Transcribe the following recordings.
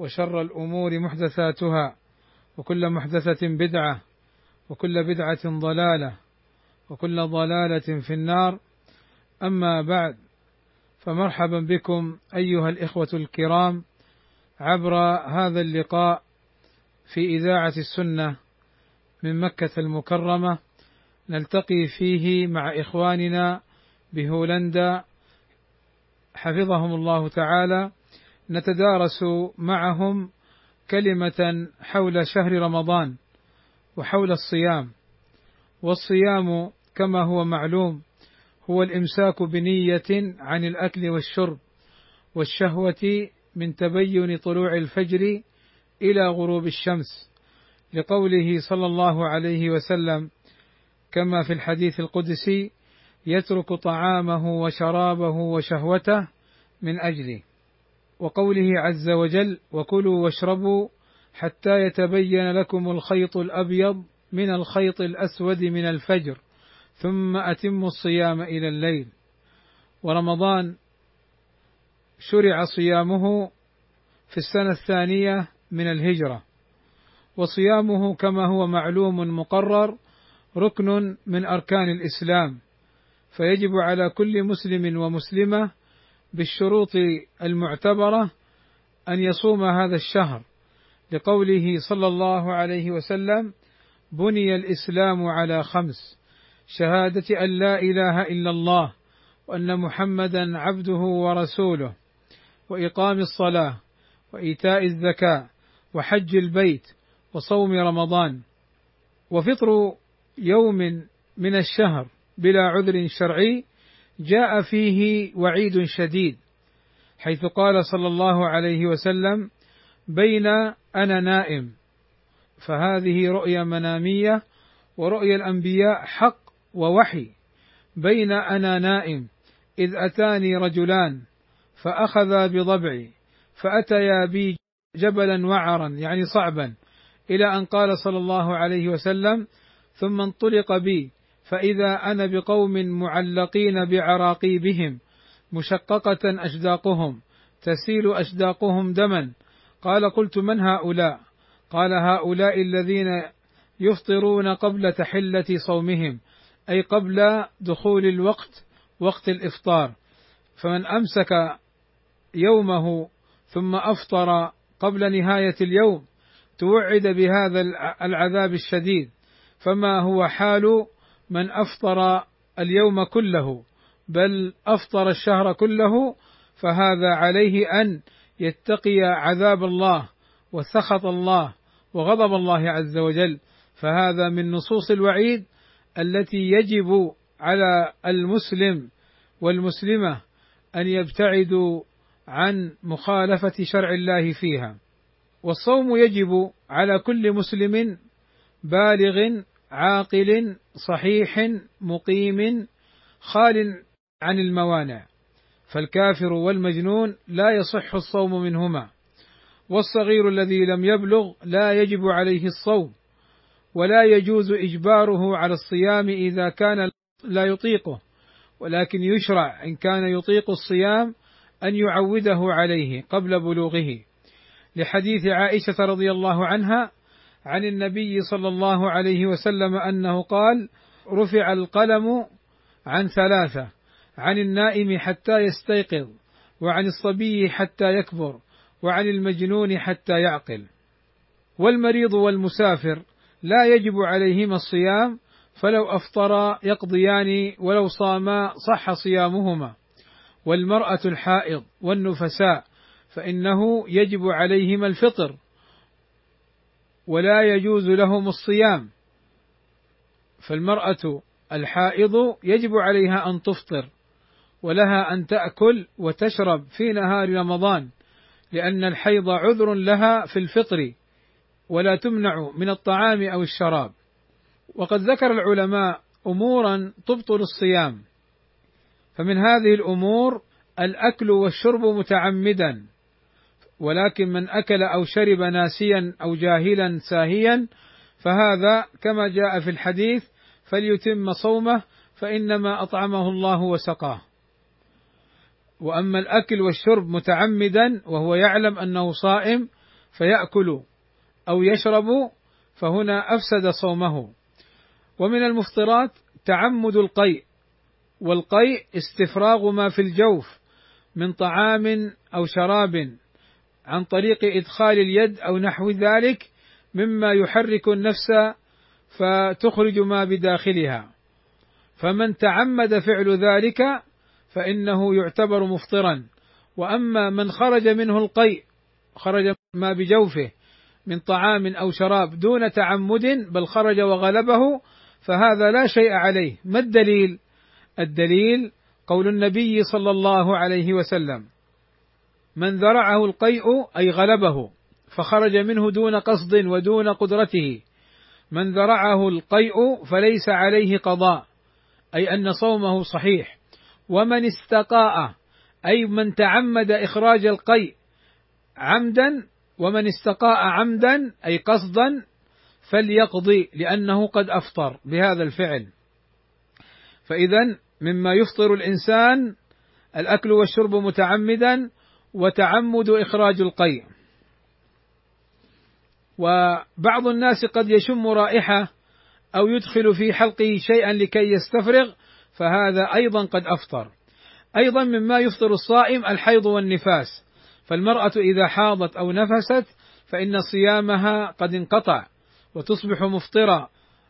وشر الأمور محدثاتها وكل محدثة بدعة وكل بدعة ضلالة وكل ضلالة في النار. أما بعد فمرحبا بكم أيها الإخوة الكرام عبر هذا اللقاء في إذاعة السنة من مكة المكرمة. نلتقي فيه مع إخواننا بهولندا. حفظهم الله تعالى. نتدارس معهم كلمة حول شهر رمضان وحول الصيام. والصيام كما هو معلوم هو الإمساك بنية عن الأكل والشرب والشهوة من تبين طلوع الفجر إلى غروب الشمس لقوله صلى الله عليه وسلم كما في الحديث القدسي يترك طعامه وشرابه وشهوته من اجلي وقوله عز وجل وكلوا واشربوا حتى يتبين لكم الخيط الأبيض من الخيط الأسود من الفجر ثم أتموا الصيام إلى الليل. ورمضان شرع صيامه في السنة الثانية من الهجرة وصيامه كما هو معلوم مقرر ركن من أركان الإسلام فيجب على كل مسلم ومسلمة بالشروط المعتبرة أن يصوم هذا الشهر. لقوله صلى الله عليه وسلم بني الإسلام على خمس شهادة أن لا إله إلا الله وأن محمدا عبده ورسوله وإقام الصلاة وإيتاء الزكاة وحج البيت وصوم رمضان. وفطر يوم من الشهر بلا عذر شرعي جاء فيه وعيد شديد حيث قال صلى الله عليه وسلم بين أنا نائم. فهذه رؤيا منامية ورؤيا الأنبياء حق ووحي. بين أنا نائم إذ أتاني رجلان فأخذا بضبعي فأتيا بي جبلا وعرا يعني صعبا إلى أن قال صلى الله عليه وسلم ثم انطلق بي. فإذا أنا بقوم معلقين بعراقيبهم مشققة أشداقهم تسيل أشداقهم دما. قال قلت من هؤلاء؟ قال هؤلاء الذين يفطرون قبل تحلة صومهم أي قبل دخول الوقت وقت الإفطار. فمن أمسك يومه ثم أفطر قبل نهاية اليوم توعد بهذا العذاب الشديد. فما هو حال من أفطر اليوم كله بل أفطر الشهر كله فهذا عليه أن يتقي عذاب الله وسخط الله وغضب الله عز وجل. فهذا من نصوص الوعيد التي يجب على المسلم والمسلمة أن يبتعدوا عن مخالفة شرع الله فيها. والصوم يجب على كل مسلم بالغ عاقل صحيح مقيم خال عن الموانع. فالكافر والمجنون لا يصح الصوم منهما. والصغير الذي لم يبلغ لا يجب عليه الصوم ولا يجوز إجباره على الصيام إذا كان لا يطيقه. ولكن يشرع إن كان يطيق الصيام أن يعوده عليه قبل بلوغه. لحديث عائشة رضي الله عنها عن النبي صلى الله عليه وسلم أنه قال رفع القلم عن ثلاثة عن النائم حتى يستيقظ وعن الصبي حتى يكبر وعن المجنون حتى يعقل. والمريض والمسافر لا يجب عليهما الصيام فلو أفطرا يقضيان ولو صاما صح صيامهما. والمرأة الحائض والنفساء فإنه يجب عليهما الفطر. ولا يجوز لهم الصيام. فالمرأة الحائض يجب عليها أن تفطر ولها أن تأكل وتشرب في نهار رمضان لأن الحيض عذر لها في الفطر ولا تمنع من الطعام أو الشراب. وقد ذكر العلماء أمورا تبطل الصيام فمن هذه الأمور الأكل والشرب متعمدا. ولكن من أكل أو شرب ناسيا أو جاهلا ساهيا فهذا كما جاء في الحديث فليتم صومه فإنما أطعمه الله وسقاه. وأما الأكل والشرب متعمدا وهو يعلم أنه صائم فيأكل أو يشرب فهنا أفسد صومه. ومن المفطرات تعمد القيء والقيء استفراغ ما في الجوف من طعام أو شراب. عن طريق إدخال اليد أو نحو ذلك مما يحرك النفس فتخرج ما بداخلها. فمن تعمد فعل ذلك فإنه يعتبر مفطرا. وأما من خرج منه القيء خرج ما بجوفه من طعام أو شراب دون تعمد بل خرج وغلبه فهذا لا شيء عليه. ما الدليل؟ الدليل قول النبي صلى الله عليه وسلم. من ذرعه القيء أي غلبه فخرج منه دون قصد ودون قدرته. من ذرعه القيء فليس عليه قضاء أي أن صومه صحيح. ومن استقاء أي من تعمد إخراج القيء عمدا ومن استقاء عمدا أي قصدا فليقضي لأنه قد أفطر بهذا الفعل. فإذا مما يفطر الإنسان الأكل والشرب متعمدا وتعمد إخراج القيء وبعض الناس قد يشم رائحة أو يدخل في حلقه شيئا لكي يستفرغ فهذا أيضا قد أفطر. أيضا مما يفطر الصائم الحيض والنفاس. فالمرأة إذا حاضت أو نفست فإن صيامها قد انقطع وتصبح مفطرة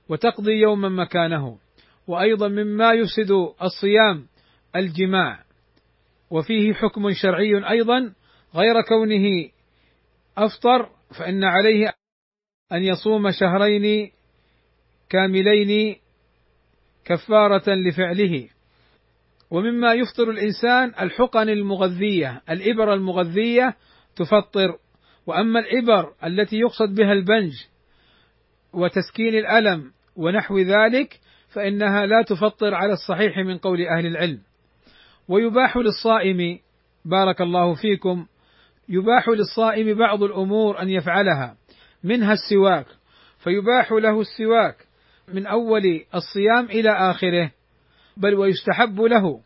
وتقضي يوما مكانه. وأيضا مما يفسد الصيام الجماع. وفيه حكم شرعي أيضا غير كونه أفطر فإن عليه أن يصوم شهرين كاملين كفارة لفعله. ومما يفطر الإنسان الحقن المغذية الإبر المغذية تفطر. وأما الإبر التي يقصد بها البنج وتسكين الألم ونحو ذلك فإنها لا تفطر على الصحيح من قول أهل العلم. ويباح للصائم بارك الله فيكم يباح للصائم بعض الأمور أن يفعلها منها السواك فيباح له السواك من أول الصيام إلى آخره بل ويستحب له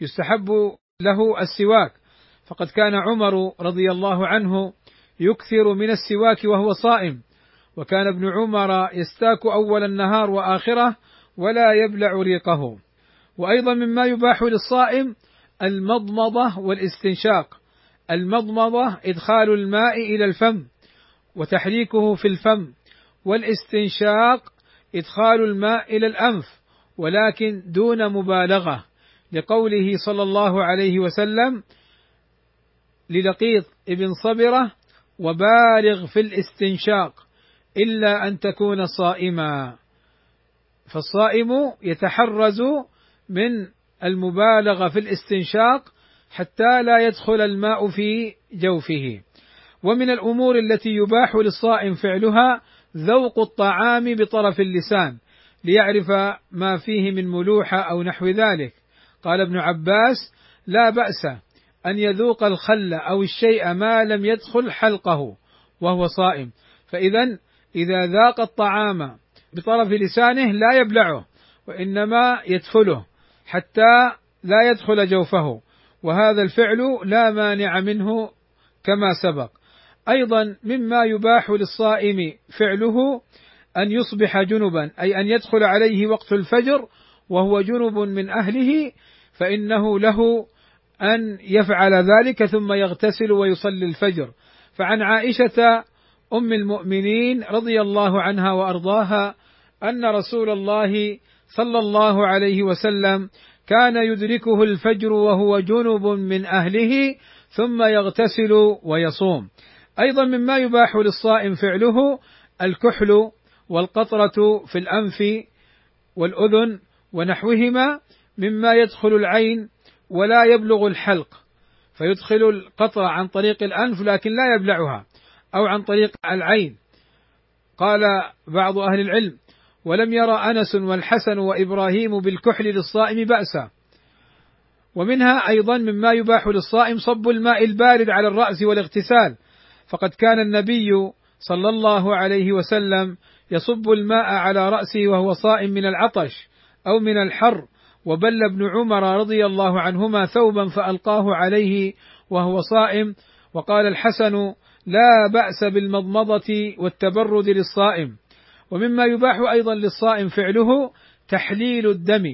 يستحب له السواك. فقد كان عمر رضي الله عنه يكثر من السواك وهو صائم وكان ابن عمر يستاك أول النهار وآخره ولا يبلع ريقه. وأيضا مما يباح للصائم المضمضة والاستنشاق. المضمضة إدخال الماء إلى الفم وتحريكه في الفم والاستنشاق إدخال الماء إلى الأنف ولكن دون مبالغة. لقوله صلى الله عليه وسلم للقيط ابن صبرة وبالغ في الاستنشاق إلا أن تكون صائما فالصائم يتحرز من المبالغة في الاستنشاق حتى لا يدخل الماء في جوفه. ومن الأمور التي يباح للصائم فعلها ذوق الطعام بطرف اللسان ليعرف ما فيه من ملوحة أو نحو ذلك. قال ابن عباس لا بأس أن يذوق الخل أو الشيء ما لم يدخل حلقه وهو صائم. فإذا إذا ذاق الطعام بطرف لسانه لا يبلعه وإنما يدخله حتى لا يدخل جوفه. وهذا الفعل لا مانع منه كما سبق. أيضا مما يباح للصائم فعله أن يصبح جنبا أي أن يدخل عليه وقت الفجر وهو جنب من أهله فإنه له أن يفعل ذلك ثم يغتسل ويصلي الفجر. فعن عائشة أم المؤمنين رضي الله عنها وأرضاها أن رسول الله صلى الله عليه وسلم كان يدركه الفجر وهو جنب من أهله ثم يغتسل ويصوم. أيضا مما يباح للصائم فعله الكحل والقطرة في الأنف والأذن ونحوهما مما يدخل العين ولا يبلغ الحلق فيدخل القطرة عن طريق الأنف لكن لا يبلعها أو عن طريق العين. قال بعض أهل العلم ولم يرى أنس والحسن وإبراهيم بالكحل للصائم بأسا. ومنها أيضا مما يباح للصائم صب الماء البارد على الرأس والاغتسال. فقد كان النبي صلى الله عليه وسلم يصب الماء على رأسه وهو صائم من العطش أو من الحر وبل ابن عمر رضي الله عنهما ثوبا فألقاه عليه وهو صائم. وقال الحسن لا بأس بالمضمضة والتبرد للصائم. ومما يباح أيضا للصائم فعله تحليل الدم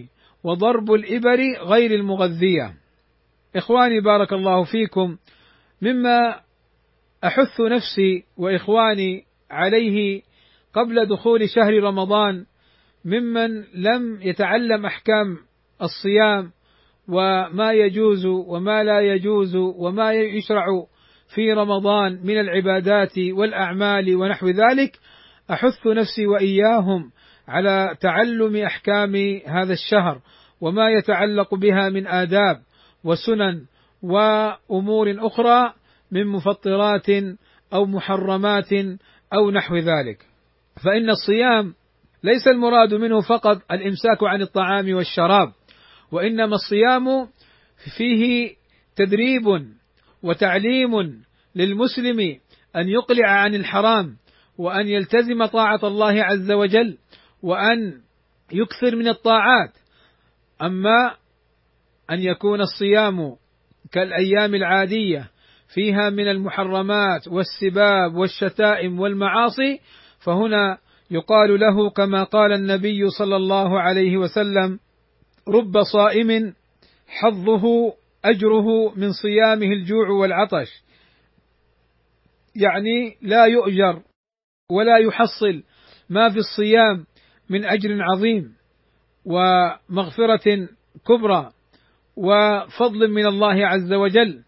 وضرب الإبر غير المغذية. إخواني بارك الله فيكم مما أحث نفسي وإخواني عليه قبل دخول شهر رمضان ممن لم يتعلم أحكام الصيام وما يجوز وما لا يجوز وما يشرع في رمضان من العبادات والأعمال ونحو ذلك أحث نفسي وإياهم على تعلم أحكام هذا الشهر وما يتعلق بها من آداب وسنن وأمور أخرى من مفطرات أو محرمات أو نحو ذلك. فإن الصيام ليس المراد منه فقط الإمساك عن الطعام والشراب وإنما الصيام فيه تدريب وتعليم للمسلم أن يقلع عن الحرام وأن يلتزم طاعة الله عز وجل وأن يكثر من الطاعات. أما أن يكون الصيام كالأيام العادية فيها من المحرمات والسباب والشتائم والمعاصي فهنا يقال له كما قال النبي صلى الله عليه وسلم رب صائم حظه أجره من صيامه الجوع والعطش. يعني لا يؤجر ولا يحصل ما في الصيام من أجر عظيم ومغفرة كبرى وفضل من الله عز وجل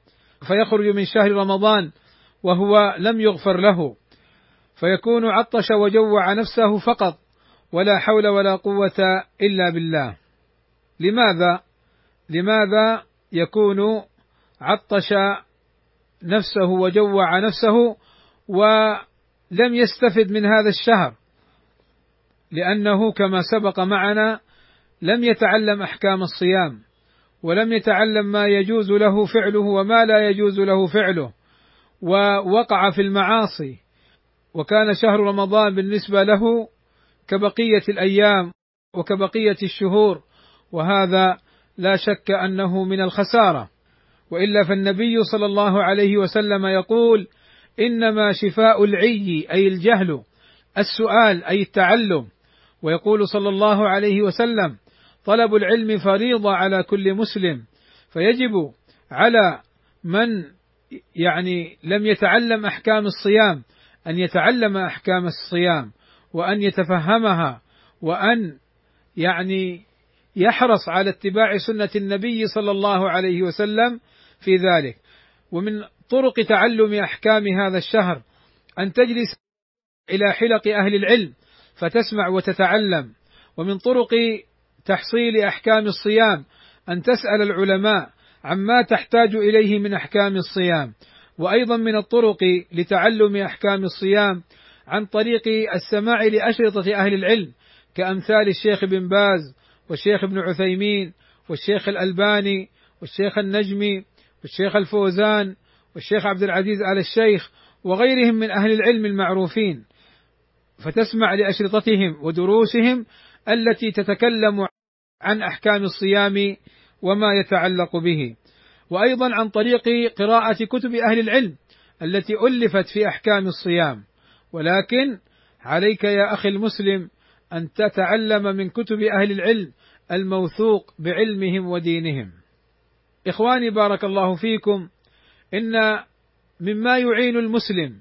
فيخرج من شهر رمضان وهو لم يغفر له فيكون عطش وجوع نفسه فقط ولا حول ولا قوة إلا بالله لماذا؟ لماذا يكون عطش نفسه وجوع نفسه ولم يستفد من هذا الشهر لأنه كما سبق معنا لم يتعلم أحكام الصيام ولم يتعلم ما يجوز له فعله وما لا يجوز له فعله ووقع في المعاصي وكان شهر رمضان بالنسبة له كبقية الأيام وكبقية الشهور وهذا لا شك أنه من الخسارة. وإلا فالنبي صلى الله عليه وسلم يقول إنما شفاء العي أي الجهل السؤال أي التعلم. ويقول صلى الله عليه وسلم طلب العلم فريضة على كل مسلم فيجب على من يعني لم يتعلم أحكام الصيام أن يتعلم أحكام الصيام وأن يتفهمها وأن يعني يحرص على اتباع سنة النبي صلى الله عليه وسلم في ذلك. ومن طرق تعلم أحكام هذا الشهر أن تجلس إلى حلق أهل العلم فتسمع وتتعلم ومن طرق تحصيل أحكام الصيام أن تسأل العلماء عما تحتاج إليه من أحكام الصيام وأيضا من الطرق لتعلم أحكام الصيام عن طريق السماع لأشرطة أهل العلم كأمثال الشيخ بن باز والشيخ ابن عثيمين والشيخ الألباني والشيخ النجمي والشيخ الفوزان والشيخ عبد العزيز آل الشيخ وغيرهم من أهل العلم المعروفين فتسمع لأشرطتهم ودروسهم التي تتكلم عن أحكام الصيام وما يتعلق به وأيضا عن طريق قراءة كتب أهل العلم التي ألفت في أحكام الصيام. ولكن عليك يا أخي المسلم أن تتعلم من كتب أهل العلم الموثوق بعلمهم ودينهم. إخواني بارك الله فيكم إن مما يعين المسلم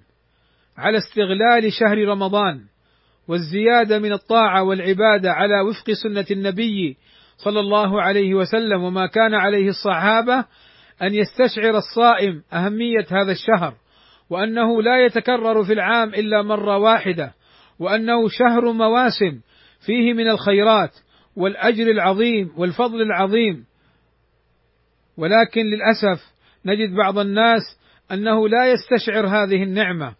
على استغلال شهر رمضان والزيادة من الطاعة والعبادة على وفق سنة النبي صلى الله عليه وسلم وما كان عليه الصحابة أن يستشعر الصائم أهمية هذا الشهر وأنه لا يتكرر في العام إلا مرة واحدة وأنه شهر مواسم فيه من الخيرات والأجر العظيم والفضل العظيم ولكن للأسف نجد بعض الناس أنه لا يستشعر هذه النعمة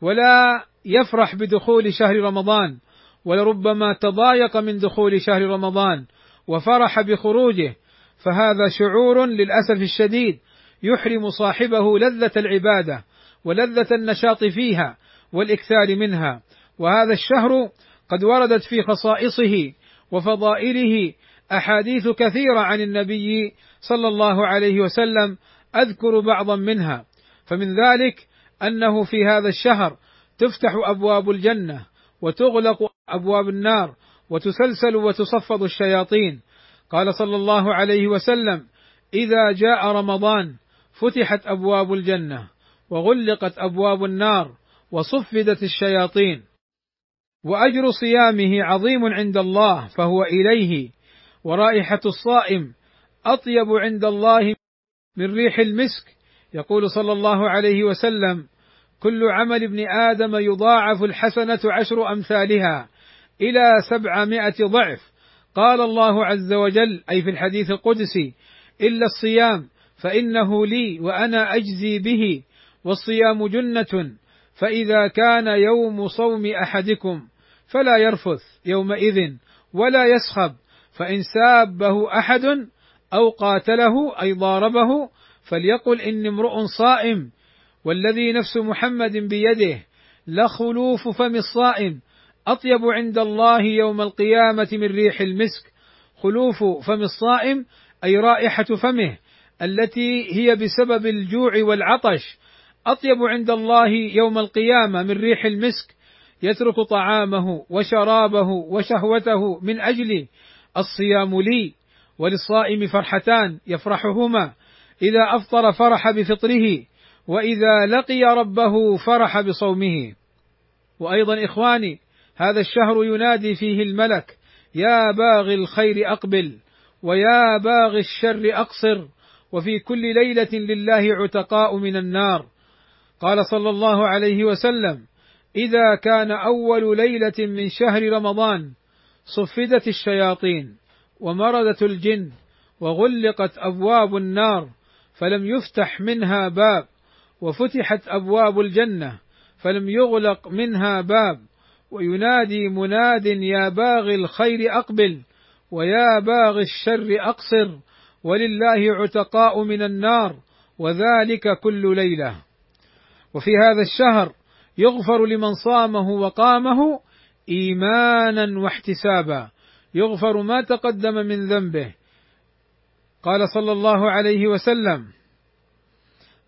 ولا يفرح بدخول شهر رمضان ولربما تضايق من دخول شهر رمضان وفرح بخروجه فهذا شعور للأسف الشديد يحرم صاحبه لذة العبادة ولذة النشاط فيها والإكثار منها وهذا الشهر قد وردت في خصائصه وفضائله أحاديث كثيرة عن النبي صلى الله عليه وسلم أذكر بعضا منها فمن ذلك أنه في هذا الشهر تفتح أبواب الجنة وتغلق أبواب النار وتسلسل وتصفد الشياطين. قال صلى الله عليه وسلم إذا جاء رمضان فتحت أبواب الجنة وغلقت أبواب النار وصفدت الشياطين وأجر صيامه عظيم عند الله فهو إليه ورائحة الصائم أطيب عند الله من ريح المسك. يقول صلى الله عليه وسلم كل عمل ابن آدم يضاعف الحسنة عشر أمثالها إلى سبعمائة ضعف. قال الله عز وجل أي في الحديث القدسي إلا الصيام فإنه لي وأنا أجزي به والصيام جنة فإذا كان يوم صوم أحدكم فلا يرفث يومئذ ولا يسخب فإن سابه أحد أو قاتله أي ضاربه فليقل إني امرؤ صائم والذي نفس محمد بيده لخلوف فم الصائم أطيب عند الله يوم القيامة من ريح المسك خلوف فم الصائم أي رائحة فمه التي هي بسبب الجوع والعطش أطيب عند الله يوم القيامة من ريح المسك يترك طعامه وشرابه وشهوته من أجل الصيام لي. وللصائم فرحتان يفرحهما. إذا أفطر فرح بفطره وإذا لقي ربه فرح بصومه. وأيضا إخواني هذا الشهر ينادي فيه الملك يا باغي الخير أقبل ويا باغي الشر أقصر وفي كل ليلة لله عتقاء من النار. قال صلى الله عليه وسلم إذا كان أول ليلة من شهر رمضان صفدت الشياطين. ومردت الجن وغلقت أبواب النار فلم يفتح منها باب وفتحت أبواب الجنة فلم يغلق منها باب وينادي مناد يا باغي الخير أقبل ويا باغي الشر أقصر ولله عتقاء من النار وذلك كل ليلة. وفي هذا الشهر يغفر لمن صامه وقامه إيمانا واحتسابا. يغفر ما تقدم من ذنبه. قال صلى الله عليه وسلم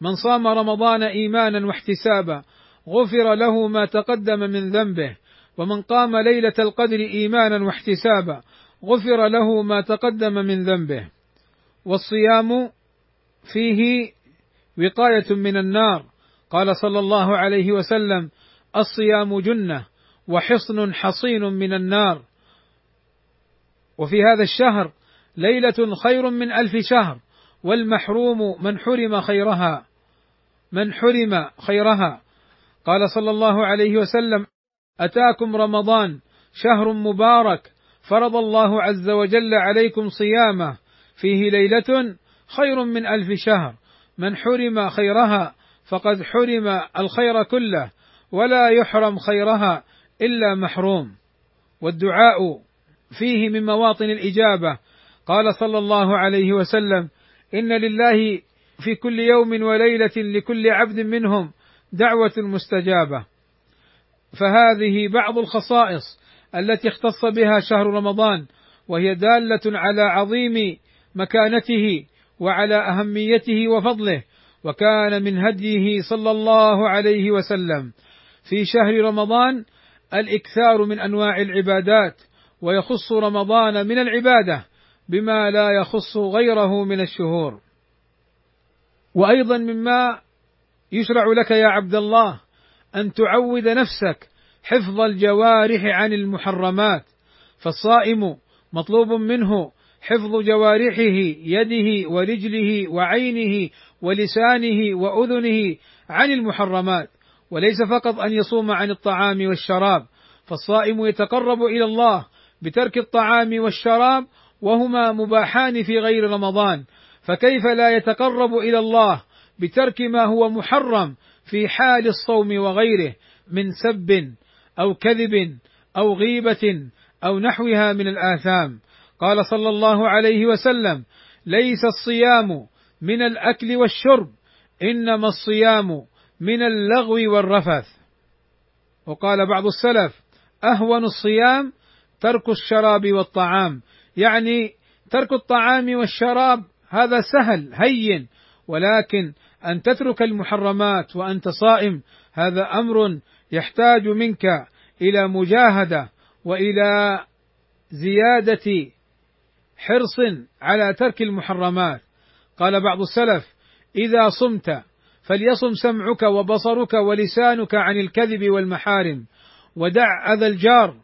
من صام رمضان إيمانا واحتسابا غفر له ما تقدم من ذنبه. ومن قام ليلة القدر إيمانا واحتسابا غفر له ما تقدم من ذنبه. والصيام فيه وقاية من النار. قال صلى الله عليه وسلم الصيام جنة وحصن حصين من النار. وفي هذا الشهر ليلة خير من ألف شهر والمحروم من حرم خيرها من حرم خيرها. قال صلى الله عليه وسلم أتاكم رمضان شهر مبارك فرض الله عز وجل عليكم صيامه فيه ليلة خير من ألف شهر. من حرم خيرها فقد حرم الخير كله ولا يحرم خيرها إلا محروم. والدعاء فيه من مواطن الإجابة. قال صلى الله عليه وسلم إن لله في كل يوم وليلة لكل عبد منهم دعوة مستجابة. فهذه بعض الخصائص التي اختص بها شهر رمضان وهي دالة على عظيم مكانته وعلى أهميته وفضله وكان من هديه صلى الله عليه وسلم. في شهر رمضان الإكثار من أنواع العبادات ويخص رمضان من العبادة بما لا يخص غيره من الشهور. وأيضا مما يشرع لك يا عبد الله أن تعود نفسك حفظ الجوارح عن المحرمات فالصائم مطلوب منه حفظ جوارحه يده ورجله وعينه ولسانه وأذنه عن المحرمات وليس فقط أن يصوم عن الطعام والشراب فالصائم يتقرب إلى الله بترك الطعام والشراب وهما مباحان في غير رمضان. فكيف لا يتقرب إلى الله بترك ما هو محرم في حال الصوم وغيره من سب أو كذب أو غيبة أو نحوها من الآثام؟ قال صلى الله عليه وسلم ليس الصيام من الأكل والشرب إنما الصيام من اللغو والرفث. وقال بعض السلف أهون الصيام ترك الشراب والطعام. يعني ترك الطعام والشراب هذا سهل هين. ولكن أن تترك المحرمات وأنت صائم هذا أمر يحتاج منك إلى مجاهدة وإلى زيادة حرص على ترك المحرمات. قال بعض السلف إذا صمت فليصم سمعك وبصرك ولسانك عن الكذب والمحارم ودع أذى الجار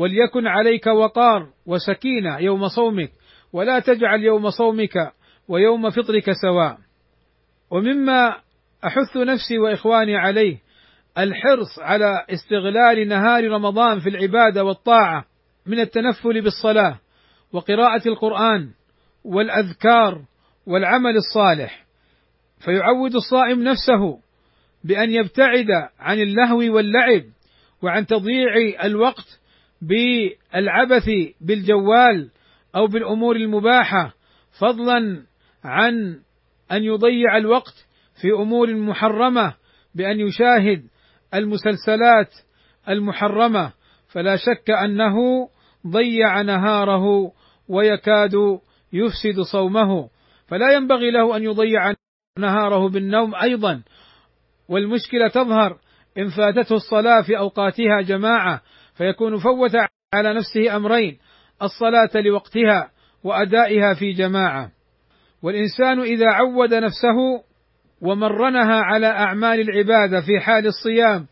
وليكن عليك وقار وسكينة يوم صومك ولا تجعل يوم صومك ويوم فطرك سواء. ومما أحث نفسي وإخواني عليه الحرص على استغلال نهار رمضان في العبادة والطاعة من التنفل بالصلاة وقراءة القرآن والأذكار والعمل الصالح. فيعود الصائم نفسه بأن يبتعد عن اللهو واللعب وعن تضييع الوقت بالعبث بالجوال أو بالأمور المباحة فضلا عن أن يضيع الوقت في أمور محرمة بأن يشاهد المسلسلات المحرمة. فلا شك أنه ضيع نهاره ويكاد يفسد صومه. فلا ينبغي له أن يضيع نهاره بالنوم أيضا. والمشكلة تظهر إن فاتته الصلاة في أوقاتها جماعة. فيكون فوت على نفسه أمرين الصلاة لوقتها وأدائها في جماعة. والإنسان إذا عود نفسه ومرنها على أعمال العبادة في حال الصيام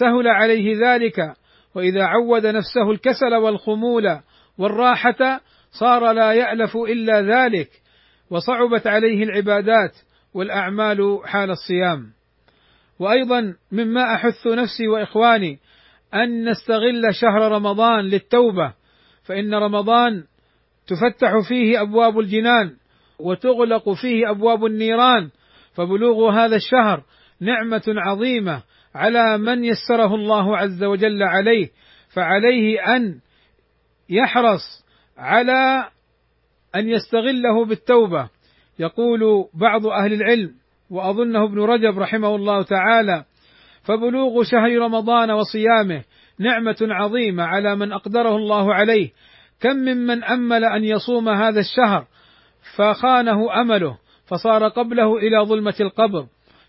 سهل عليه ذلك. وإذا عود نفسه الكسل والخمول والراحة صار لا يألف إلا ذلك. وصعبت عليه العبادات والأعمال حال الصيام. وأيضا مما أحث نفسي وإخواني أن نستغل شهر رمضان للتوبة فإن رمضان تفتح فيه أبواب الجنان وتغلق فيه أبواب النيران فبلوغ هذا الشهر نعمة عظيمة على من يسره الله عز وجل عليه فعليه أن يحرص على أن يستغله بالتوبة. يقول بعض أهل العلم وأظنه ابن رجب رحمه الله تعالى فبلوغ شهر رمضان وصيامه نعمة عظيمة على من أقدره الله عليه. كم ممن أمل أن يصوم هذا الشهر فخانه أمله فصار قبله إلى ظلمة القبر.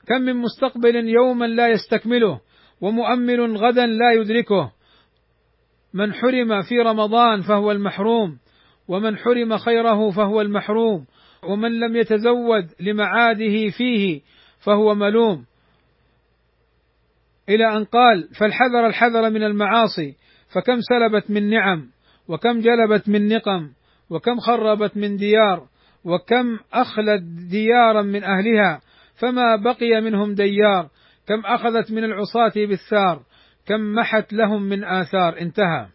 كم من مستقبل يوما لا يستكمله ومؤمل غدا لا يدركه. من حرم في رمضان فهو المحروم ومن حرم خيره فهو المحروم. ومن لم يتزود لمعاده فيه فهو ملوم. إلى أن قال فالحذر الحذر من المعاصي فكم سلبت من نعم وكم جلبت من نقم وكم خربت من ديار وكم أخلت ديارا من أهلها فما بقي منهم ديار كم أخذت من العصاة بالثار كم محت لهم من آثار انتهى.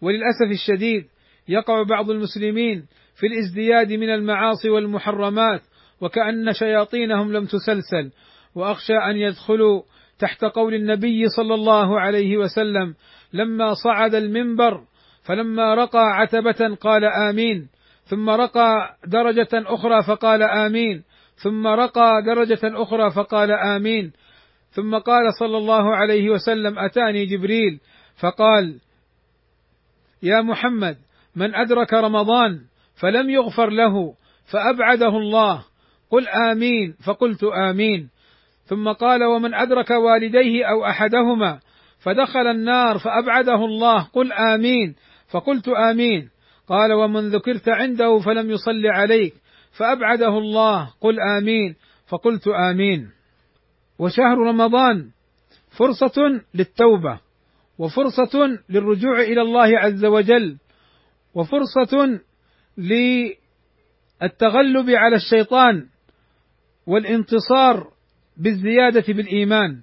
وللأسف الشديد يقع بعض المسلمين في الازدياد من المعاصي والمحرمات وكأن شياطينهم لم تسلسل وأخشى أن يدخلوا تحت قول النبي صلى الله عليه وسلم لما صعد المنبر فلما رقى عتبة قال آمين ثم رقى درجة أخرى فقال آمين ثم رقى درجة أخرى فقال آمين ثم قال صلى الله عليه وسلم أتاني جبريل فقال يا محمد من أدرك رمضان فلم يغفر له فأبعده الله قل آمين فقلت آمين. ثم قال ومن أدرك والديه أو أحدهما فدخل النار فأبعده الله قل آمين فقلت آمين. قال ومن ذكرت عنده فلم يصل عليك فأبعده الله قل آمين فقلت آمين. وشهر رمضان فرصة للتوبة وفرصة للرجوع إلى الله عز وجل وفرصة للتغلب على الشيطان والانتصار بالزيادة بالإيمان.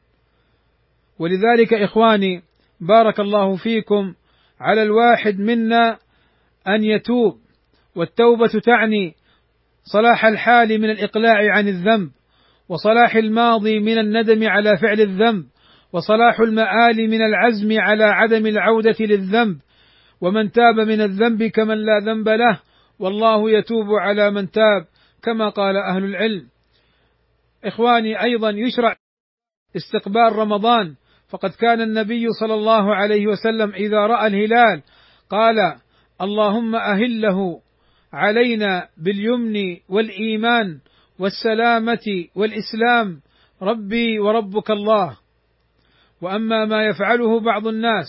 ولذلك إخواني بارك الله فيكم على الواحد منا أن يتوب والتوبة تعني صلاح الحال من الإقلاع عن الذنب وصلاح الماضي من الندم على فعل الذنب وصلاح المآل من العزم على عدم العودة للذنب. ومن تاب من الذنب كمن لا ذنب له والله يتوب على من تاب كما قال أهل العلم. إخواني أيضا يشرع استقبال رمضان. فقد كان النبي صلى الله عليه وسلم إذا رأى الهلال قال اللهم أهله علينا باليمن والإيمان والسلامة والإسلام ربي وربك الله. وأما ما يفعله بعض الناس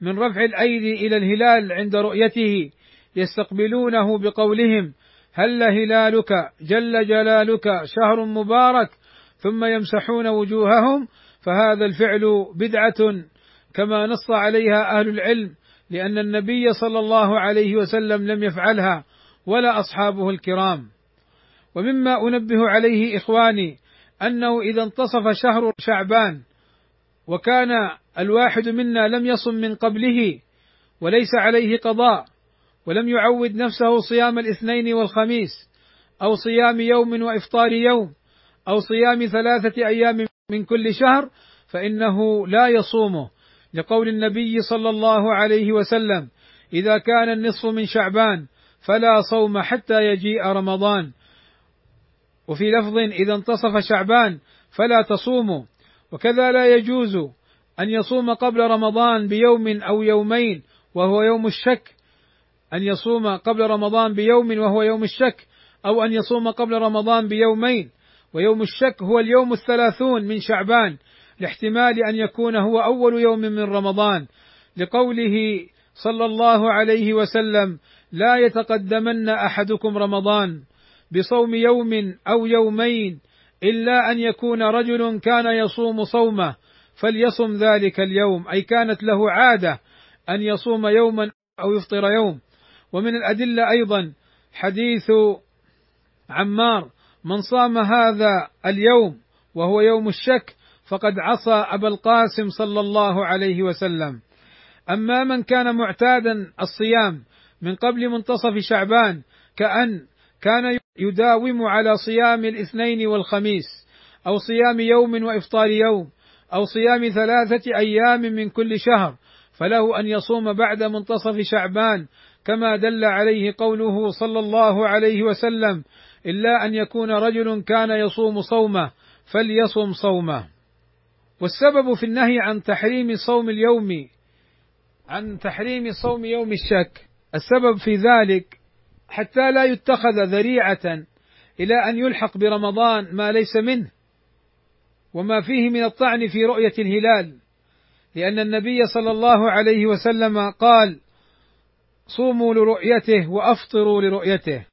من رفع الأيدي إلى الهلال عند رؤيته يستقبلونه بقولهم هل هلالك جل جلالك شهر مبارك ثم يمسحون وجوههم فهذا الفعل بدعة كما نص عليها أهل العلم لأن النبي صلى الله عليه وسلم لم يفعلها ولا أصحابه الكرام. ومما أنبه عليه إخواني أنه إذا انتصف شهر شعبان وكان الواحد منا لم يصم من قبله وليس عليه قضاء ولم يعود نفسه صيام الاثنين والخميس أو صيام يوم وإفطار يوم أو صيام ثلاثة أيام من كل شهر فإنه لا يصومه. لقول النبي صلى الله عليه وسلم إذا كان النصف من شعبان فلا صوم حتى يجيء رمضان. وفي لفظ إذا انتصف شعبان فلا تصوموا. وكذا لا يجوز أن يصوم قبل رمضان بيوم أو يومين وهو يوم الشك. أن يصوم قبل رمضان بيوم وهو يوم الشك أو أن يصوم قبل رمضان بيومين. ويوم الشك هو اليوم الثلاثون من شعبان لاحتمال أن يكون هو أول يوم من رمضان. لقوله صلى الله عليه وسلم لا يتقدمن أحدكم رمضان بصوم يوم أو يومين إلا أن يكون رجل كان يصوم صومه فليصم ذلك اليوم. أي كانت له عادة أن يصوم يوما أو يفطر يوم. ومن الأدلة أيضا حديث عمار من صام هذا اليوم وهو يوم الشك فقد عصى أبا القاسم صلى الله عليه وسلم. أما من كان معتادا الصيام من قبل منتصف شعبان كأن كان يداوم على صيام الاثنين والخميس أو صيام يوم وإفطار يوم أو صيام ثلاثة أيام من كل شهر فله أن يصوم بعد منتصف شعبان كما دل عليه قوله صلى الله عليه وسلم إلا أن يكون رجل كان يصوم صومه فليصم صومه. والسبب في النهي عن تحريم صوم اليوم عن تحريم صوم يوم الشك السبب في ذلك حتى لا يتخذ ذريعة إلى أن يلحق برمضان ما ليس منه وما فيه من الطعن في رؤية الهلال لأن النبي صلى الله عليه وسلم قال صوموا لرؤيته وأفطروا لرؤيته.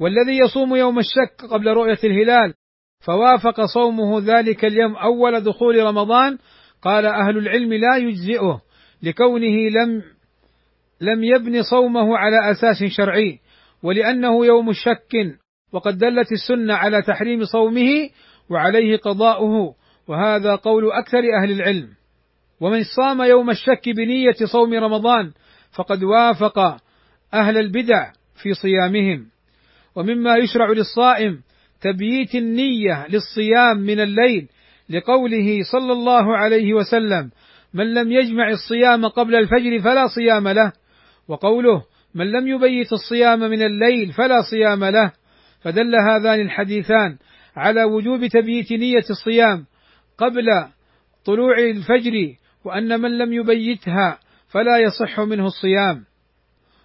والذي يصوم يوم الشك قبل رؤية الهلال فوافق صومه ذلك اليوم أول دخول رمضان قال أهل العلم لا يجزئه لكونه لم لم يبن صومه على أساس شرعي ولأنه يوم شك وقد دلت السنة على تحريم صومه وعليه قضاؤه وهذا قول أكثر أهل العلم. ومن صام يوم الشك بنية صوم رمضان فقد وافق أهل البدع في صيامهم. ومما يشرع للصائم تبييت النية للصيام من الليل لقوله صلى الله عليه وسلم من لم يجمع الصيام قبل الفجر فلا صيام له وقوله من لم يبيت الصيام من الليل فلا صيام له فدل هذان الحديثان على وجوب تبييت نية الصيام قبل طلوع الفجر وأن من لم يبيتها فلا يصح منه الصيام.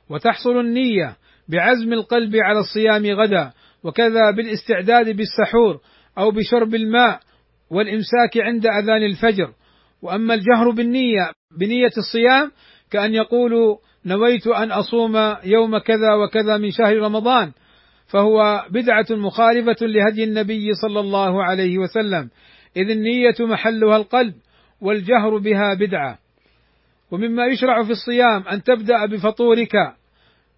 وتحصل النية بعزم القلب على الصيام غدا وكذا بالاستعداد بالسحور أو بشرب الماء والإمساك عند أذان الفجر. وأما الجهر بالنية بنية الصيام كأن يقول نويت أن أصوم يوم كذا وكذا من شهر رمضان فهو بدعة مخالفة لهدي النبي صلى الله عليه وسلم. إذ النية محلها القلب والجهر بها بدعة. ومما يشرع في الصيام أن تبدأ بفطورك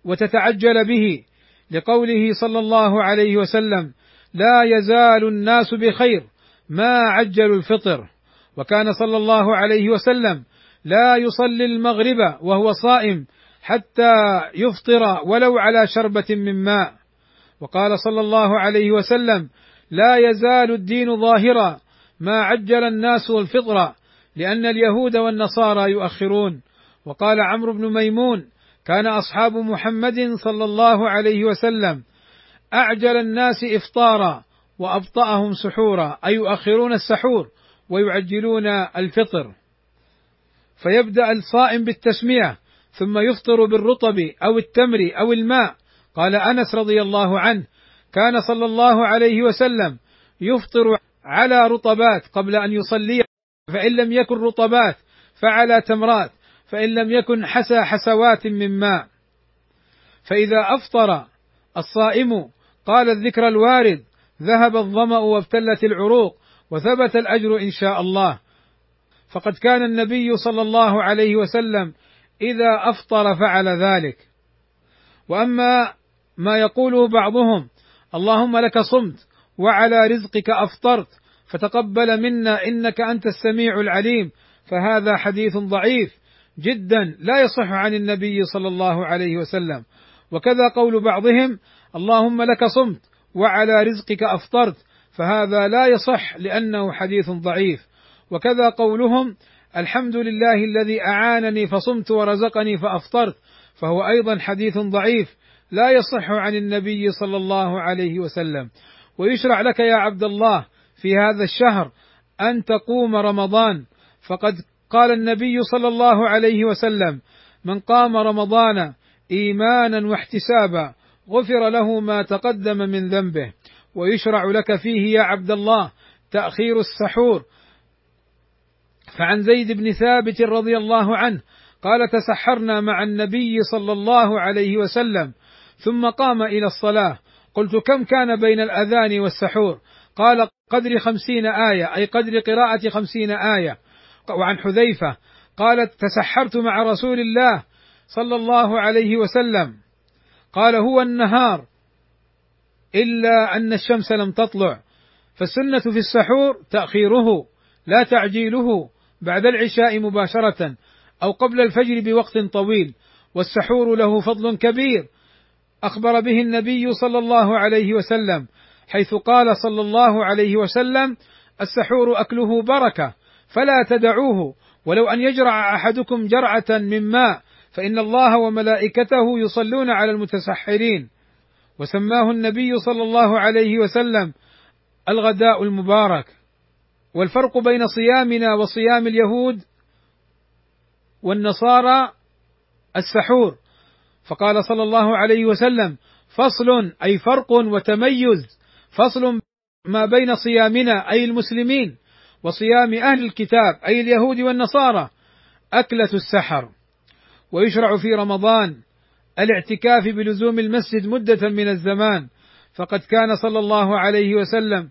وتتعجل به لقوله صلى الله عليه وسلم لا يزال الناس بخير ما عجلوا الفطر. وكان صلى الله عليه وسلم لا يصلي المغرب وهو صائم حتى يفطر ولو على شربة من ماء. وقال صلى الله عليه وسلم لا يزال الدين ظاهرا ما عجل الناس الفطر لأن اليهود والنصارى يؤخرون. وقال عمرو بن ميمون كان أصحاب محمد صلى الله عليه وسلم أعجل الناس إفطارا وأبطأهم سحورا أي يؤخرون السحور ويعجلون الفطر. فيبدأ الصائم بالتسمية ثم يفطر بالرطب أو التمر أو الماء. قال أنس رضي الله عنه كان صلى الله عليه وسلم يفطر على رطبات قبل أن يصلي. فإن لم يكن رطبات فعلى تمرات فإن لم يكن حسى حسوات من ماء. فإذا أفطر الصائم قال الذكر الوارد ذهب الظمأ وابتلت العروق وثبت الأجر إن شاء الله. فقد كان النبي صلى الله عليه وسلم إذا أفطر فعل ذلك. وأما ما يقوله بعضهم اللهم لك صمت وعلى رزقك أفطرت. فتقبل منا إنك أنت السميع العليم فهذا حديث ضعيف جدا لا يصح عن النبي صلى الله عليه وسلم. وكذا قول بعضهم اللهم لك صمت وعلى رزقك أفطرت فهذا لا يصح لأنه حديث ضعيف. وكذا قولهم الحمد لله الذي أعانني فصمت ورزقني فأفطرت فهو أيضا حديث ضعيف لا يصح عن النبي صلى الله عليه وسلم. ويشرع لك يا عبد الله في هذا الشهر أن تقوم رمضان. فقد قال النبي صلى الله عليه وسلم من قام رمضان إيمانا واحتسابا غفر له ما تقدم من ذنبه. ويشرع لك فيه يا عبد الله تأخير السحور. فعن زيد بن ثابت رضي الله عنه قال تسحرنا مع النبي صلى الله عليه وسلم ثم قام إلى الصلاة. قلت كم كان بين الأذان والسحور؟ قال قدر خمسين آية أي قدر قراءة خمسين آية. وعن حذيفة قالت تسحرت مع رسول الله صلى الله عليه وسلم. قال هو النهار إلا أن الشمس لم تطلع. فالسنة في السحور تأخيره لا تعجيله بعد العشاء مباشرة أو قبل الفجر بوقت طويل. والسحور له فضل كبير. أخبر به النبي صلى الله عليه وسلم حيث قال صلى الله عليه وسلم السحور أكله بركة فلا تدعوه ولو أن يجرع أحدكم جرعة من ماء فإن الله وملائكته يصلون على المتسحرين. وسماه النبي صلى الله عليه وسلم الغداء المبارك. والفرق بين صيامنا وصيام اليهود والنصارى السحور. فقال صلى الله عليه وسلم فصل أي فرق وتميز فصل ما بين صيامنا أي المسلمين وصيام أهل الكتاب أي اليهود والنصارى أكلة السحر. ويشرع في رمضان الاعتكاف بلزوم المسجد مدة من الزمان. فقد كان صلى الله عليه وسلم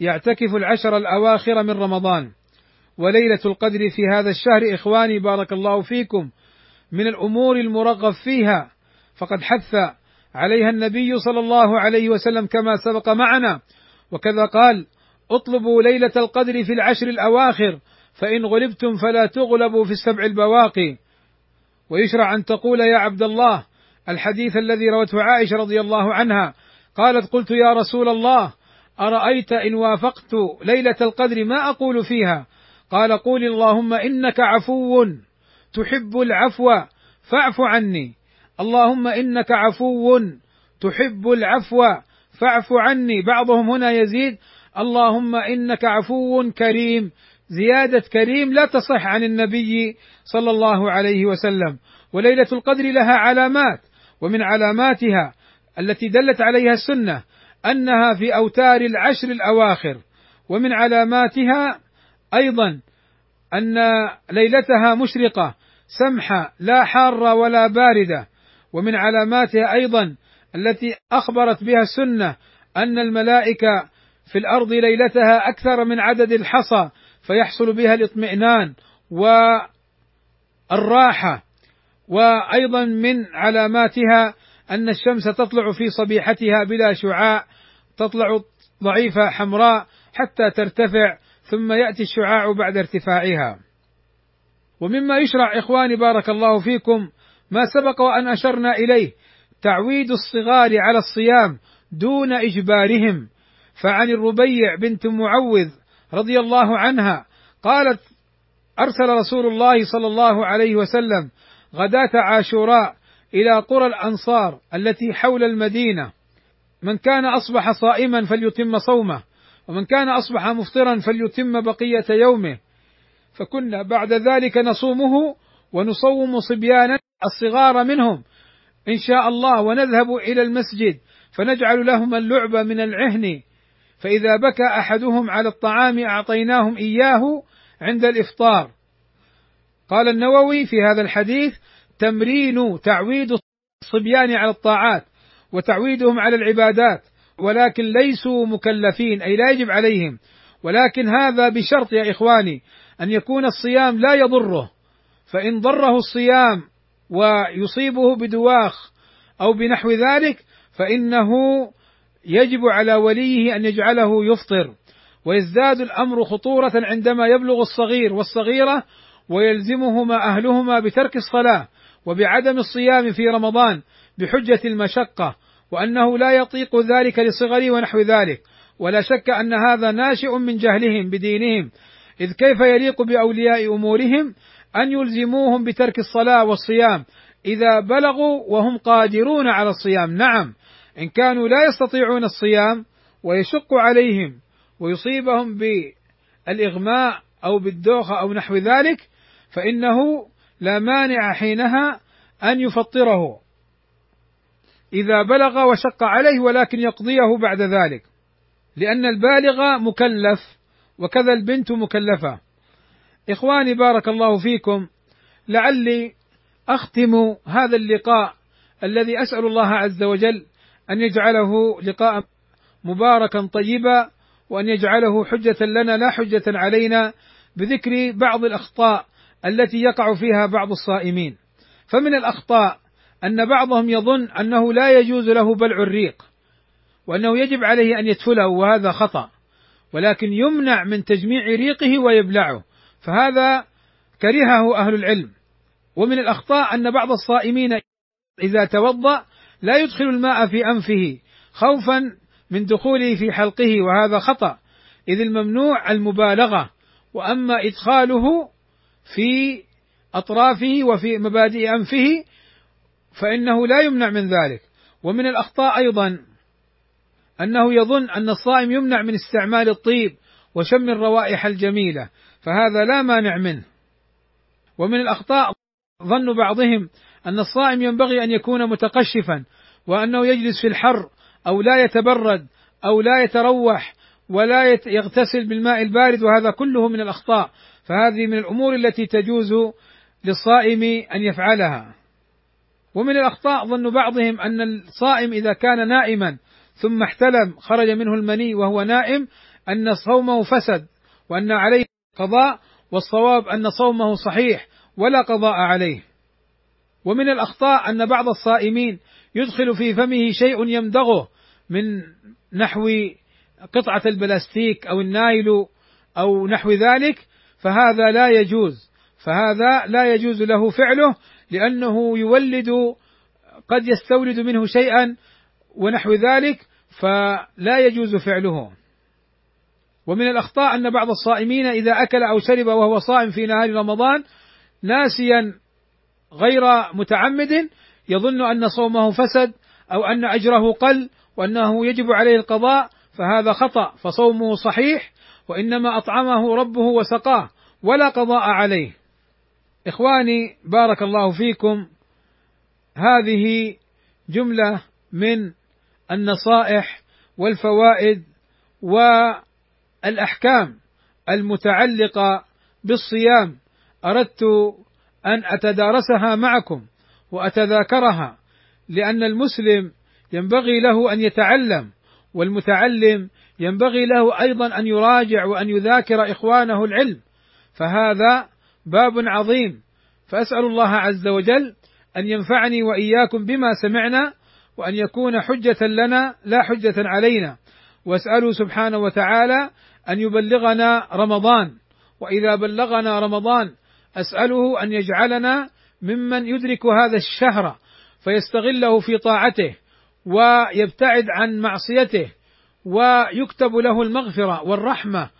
يعتكف العشر الأواخر من رمضان. وليلة القدر في هذا الشهر إخواني بارك الله فيكم من الأمور المرغب فيها. فقد حث عليها النبي صلى الله عليه وسلم كما سبق معنا. وكذا قال اطلبوا ليلة القدر في العشر الأواخر فإن غلبتم فلا تغلبوا في السبع البواقي. ويشرع أن تقول يا عبد الله الحديث الذي روته عائشة رضي الله عنها قالت قلت يا رسول الله أرأيت إن وافقت ليلة القدر ما أقول فيها؟ قال قول اللهم إنك عفو تحب العفو فاعف عني. اللهم إنك عفو تحب العفو فاعف عني. بعضهم هنا يزيد اللهم إنك عفو كريم. زيادة كريم لا تصح عن النبي صلى الله عليه وسلم. وليلة القدر لها علامات ومن علاماتها التي دلت عليها السنة أنها في أوتار العشر الأواخر. ومن علاماتها أيضا أن ليلتها مشرقة سمحة لا حارة ولا باردة. ومن علاماتها أيضا التي أخبرت بها السنة أن الملائكة في الأرض ليلتها أكثر من عدد الحصى فيحصل بها الاطمئنان والراحة. وأيضا من علاماتها أن الشمس تطلع في صبيحتها بلا شعاع تطلع ضعيفة حمراء حتى ترتفع ثم يأتي الشعاع بعد ارتفاعها. ومما يشرع إخواني بارك الله فيكم ما سبق وأن أشرنا إليه تعويد الصغار على الصيام دون إجبارهم. فعن الربيع بنت معوذ رضي الله عنها قالت أرسل رسول الله صلى الله عليه وسلم غداة عاشوراء إلى قرى الأنصار التي حول المدينة. من كان أصبح صائما فليتم صومه ومن كان أصبح مفطرا فليتم بقية يومه. فكنا بعد ذلك نصومه ونصوم صبيانا الصغار منهم إن شاء الله ونذهب إلى المسجد فنجعل لهم اللعب من العهن. فإذا بكى أحدهم على الطعام أعطيناهم إياه عند الإفطار. قال النووي في هذا الحديث تمرين تعويد الصبيان على الطاعات وتعويدهم على العبادات ولكن ليسوا مكلفين أي لا يجب عليهم. ولكن هذا بشرط يا إخواني أن يكون الصيام لا يضره. فإن ضره الصيام ويصيبه بدواخ أو بنحو ذلك فإنه يجب على وليه أن يجعله يفطر. ويزداد الأمر خطورة عندما يبلغ الصغير والصغيرة ويلزمهما أهلهما بترك الصلاة وبعدم الصيام في رمضان بحجة المشقة وأنه لا يطيق ذلك لصغره ونحو ذلك. ولا شك أن هذا ناشئ من جهلهم بدينهم إذ كيف يليق بأولياء أمورهم؟ أن يلزموهم بترك الصلاة والصيام إذا بلغوا وهم قادرون على الصيام. نعم إن كانوا لا يستطيعون الصيام ويشق عليهم ويصيبهم بالإغماء أو بالدوخة أو نحو ذلك فإنه لا مانع حينها أن يفطره إذا بلغ وشق عليه ولكن يقضيه بعد ذلك لأن البالغ مكلف وكذا البنت مكلفة. إخواني بارك الله فيكم لعلي أختم هذا اللقاء الذي أسأل الله عز وجل أن يجعله لقاء مباركا طيبا وأن يجعله حجة لنا لا حجة علينا بذكر بعض الأخطاء التي يقع فيها بعض الصائمين. فمن الأخطاء أن بعضهم يظن أنه لا يجوز له بلع الريق وأنه يجب عليه أن يدفله وهذا خطأ ولكن يمنع من تجميع ريقه ويبلعه. فهذا كرهه أهل العلم. ومن الأخطاء أن بعض الصائمين إذا توضأ لا يدخل الماء في أنفه خوفا من دخوله في حلقه وهذا خطأ. إذ الممنوع المبالغة وأما إدخاله في أطرافه وفي مبادئ أنفه فإنه لا يمنع من ذلك. ومن الأخطاء أيضا أنه يظن أن الصائم يمنع من استعمال الطيب وشم الروائح الجميلة. فهذا لا مانع منه. ومن الأخطاء ظن بعضهم أن الصائم ينبغي أن يكون متقشفا وأنه يجلس في الحر أو لا يتبرد أو لا يتروح ولا يغتسل بالماء البارد وهذا كله من الأخطاء. فهذه من الأمور التي تجوز للصائم أن يفعلها. ومن الأخطاء ظن بعضهم أن الصائم إذا كان نائما ثم احتلم خرج منه المني وهو نائم أن صومه فسد وأن عليه قضاء والصواب أن صومه صحيح ولا قضاء عليه. ومن الأخطاء أن بعض الصائمين يدخل في فمه شيء يمدغه من نحو قطعة البلاستيك أو النايل أو نحو ذلك فهذا لا يجوز. فهذا لا يجوز له فعله لأنه يولد قد يستولد منه شيئا ونحو ذلك فلا يجوز فعله. ومن الأخطاء أن بعض الصائمين إذا أكل أو شرب وهو صائم في نهار رمضان ناسيا غير متعمد يظن أن صومه فسد أو أن أجره قل وأنه يجب عليه القضاء فهذا خطأ فصومه صحيح وإنما أطعمه ربه وسقاه ولا قضاء عليه. إخواني بارك الله فيكم. هذه جملة من النصائح والفوائد والأحكام المتعلقة بالصيام. أردت أن أتدارسها معكم وأتذاكرها لأن المسلم ينبغي له أن يتعلم والمتعلم ينبغي له أيضا أن يراجع وأن يذاكر إخوانه العلم. فهذا باب عظيم. فأسأل الله عز وجل أن ينفعني وإياكم بما سمعنا وأن يكون حجة لنا لا حجة علينا. وأسأله سبحانه وتعالى أن يبلغنا رمضان. وإذا بلغنا رمضان أسأله أن يجعلنا ممن يدرك هذا الشهر فيستغله في طاعته ويبتعد عن معصيته ويكتب له المغفرة والرحمة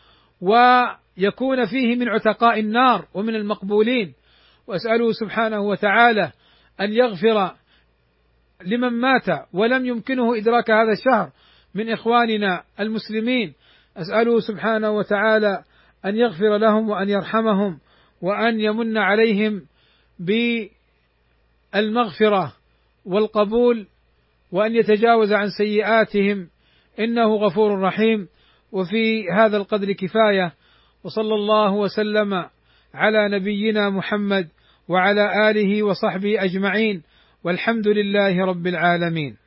ويكون فيه من عتقاء النار ومن المقبولين. وأسأله سبحانه وتعالى أن يغفر لمن مات ولم يمكنه إدراك هذا الشهر من إخواننا المسلمين. اساله سبحانه وتعالى أن يغفر لهم وأن يرحمهم وأن يمن عليهم بالمغفرة والقبول وأن يتجاوز عن سيئاتهم. إنه غفور رحيم. وفي هذا القدر كفاية. وصلى الله وسلم على نبينا محمد وعلى آله وصحبه أجمعين. والحمد لله رب العالمين.